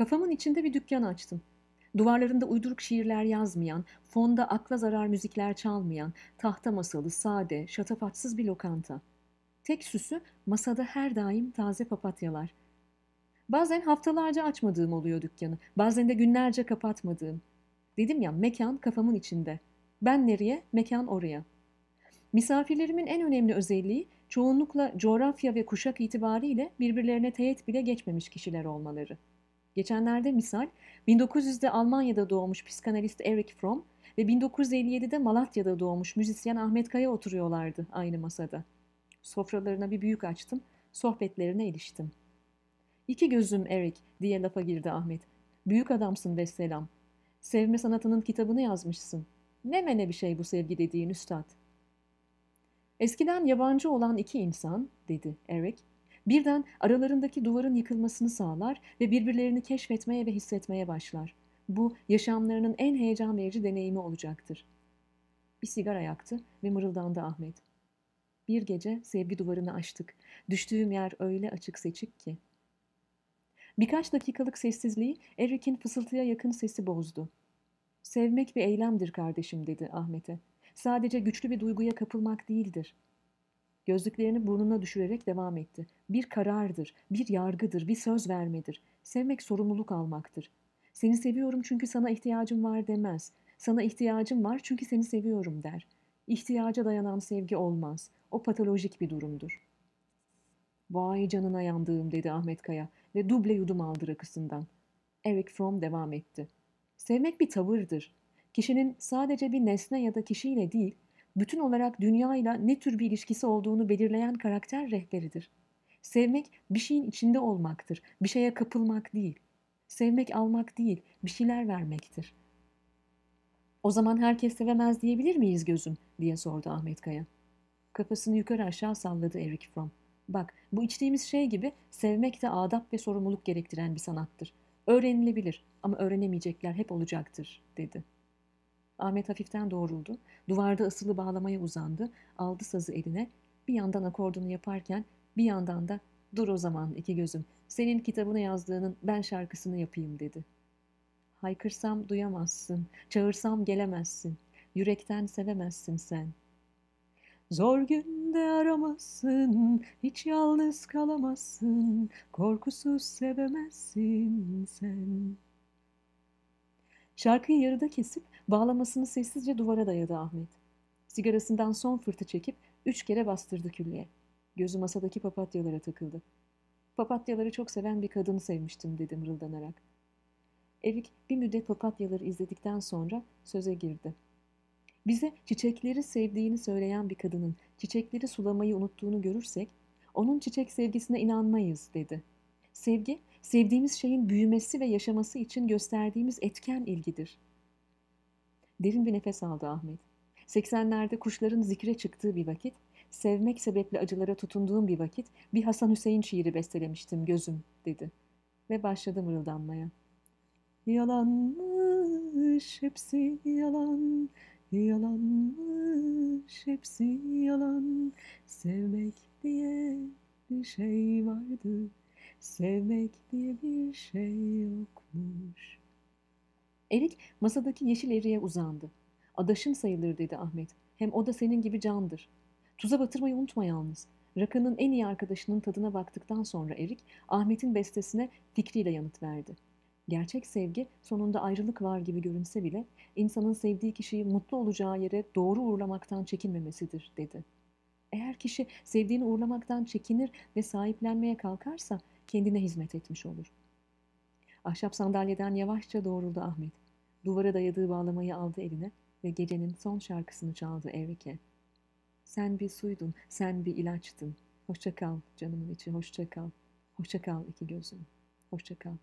Kafamın içinde bir dükkan açtım. Duvarlarında uyduruk şiirler yazmayan, fonda akla zarar müzikler çalmayan, tahta masalı, sade, şatafatsız bir lokanta. Tek süsü masada her daim taze papatyalar. Bazen haftalarca açmadığım oluyor dükkanı, bazen de günlerce kapatmadığım. Dedim ya mekan kafamın içinde. Ben nereye, mekan oraya. Misafirlerimin en önemli özelliği çoğunlukla coğrafya ve kuşak itibariyle birbirlerine teğet bile geçmemiş kişiler olmaları. Geçenlerde misal 1900'de Almanya'da doğmuş psikanalist Eric Fromm ve 1957'de Malatya'da doğmuş müzisyen Ahmet Kaya oturuyorlardı aynı masada. Sofralarına bir büyük açtım, sohbetlerine iliştim. İki gözüm Eric diye lafa girdi Ahmet. Büyük adamsın ve selam. Sevme sanatının kitabını yazmışsın. Ne mene bir şey bu sevgi dediğin üstad. Eskiden yabancı olan iki insan, dedi Eric, birden aralarındaki duvarın yıkılmasını sağlar ve birbirlerini keşfetmeye ve hissetmeye başlar. Bu yaşamlarının en heyecan verici deneyimi olacaktır. Bir sigara yaktı ve mırıldandı Ahmet. Bir gece sevgi duvarını açtık. Düştüğüm yer öyle açık seçik ki. Birkaç dakikalık sessizliği Eric'in fısıltıya yakın sesi bozdu. Sevmek bir eylemdir kardeşim dedi Ahmet'e. Sadece güçlü bir duyguya kapılmak değildir. Gözlüklerini burnuna düşürerek devam etti. Bir karardır, bir yargıdır, bir söz vermedir. Sevmek sorumluluk almaktır. Seni seviyorum çünkü sana ihtiyacım var demez. Sana ihtiyacım var çünkü seni seviyorum der. İhtiyaca dayanan sevgi olmaz. O patolojik bir durumdur. Vay canına yandığım dedi Ahmet Kaya ve duble yudum aldı rakısından. Eric Fromm devam etti. Sevmek bir tavırdır. Kişinin sadece bir nesne ya da kişiyle değil, bütün olarak dünyayla ne tür bir ilişkisi olduğunu belirleyen karakter rehberidir. Sevmek bir şeyin içinde olmaktır, bir şeye kapılmak değil. Sevmek almak değil, bir şeyler vermektir. O zaman herkes sevemez diyebilir miyiz gözüm diye sordu Ahmet Kaya. Kafasını yukarı aşağı salladı Eric Fromm. Bak bu içtiğimiz şey gibi sevmek de adap ve sorumluluk gerektiren bir sanattır. Öğrenilebilir ama öğrenemeyecekler hep olacaktır dedi. Ahmet hafiften doğruldu. Duvarda ısılı bağlamaya uzandı. Aldı sazı eline. Bir yandan akordunu yaparken bir yandan da dur o zaman iki gözüm. Senin kitabını yazdığının ben şarkısını yapayım dedi. Haykırsam duyamazsın. Çağırsam gelemezsin. Yürekten sevemezsin sen. Zor günde aramazsın, hiç yalnız kalamazsın, korkusuz sevemezsin sen. Şarkıyı yarıda kesip bağlamasını sessizce duvara dayadı Ahmet. Sigarasından son fırtı çekip üç kere bastırdı küllüye. Gözü masadaki papatyalara takıldı. Papatyaları çok seven bir kadını sevmiştim dedi mırıldanarak. Erik bir müddet papatyaları izledikten sonra söze girdi. Bize çiçekleri sevdiğini söyleyen bir kadının çiçekleri sulamayı unuttuğunu görürsek, onun çiçek sevgisine inanmayız dedi. Sevgi, sevdiğimiz şeyin büyümesi ve yaşaması için gösterdiğimiz etken ilgidir. Derin bir nefes aldı Ahmet. 80'lerde kuşların zikre çıktığı bir vakit, sevmek sebeple acılara tutunduğum bir vakit bir Hasan Hüseyin şiiri bestelemiştim gözüm dedi. Ve başladı mırıldanmaya. Yalanmış hepsi yalan, Yalanmış hepsi yalan Sevmek diye bir şey vardı Sevmek diye bir şey yokmuş Erik masadaki yeşil eriğe uzandı. Adaşın sayılır dedi Ahmet. Hem o da senin gibi candır. Tuza batırmayı unutma yalnız. Rakının en iyi arkadaşının tadına baktıktan sonra Erik, Ahmet'in bestesine fikriyle yanıt verdi. Gerçek sevgi sonunda ayrılık var gibi görünse bile insanın sevdiği kişiyi mutlu olacağı yere doğru uğurlamaktan çekinmemesidir dedi. Eğer kişi sevdiğini uğurlamaktan çekinir ve sahiplenmeye kalkarsa kendine hizmet etmiş olur. Ahşap sandalyeden yavaşça doğruldu Ahmet. Duvara dayadığı bağlamayı aldı eline ve gecenin son şarkısını çaldı Erike. Sen bir suydun, sen bir ilaçtın. Hoşça kal canımın içi, hoşça kal. Hoşça kal iki gözüm. Hoşça kal.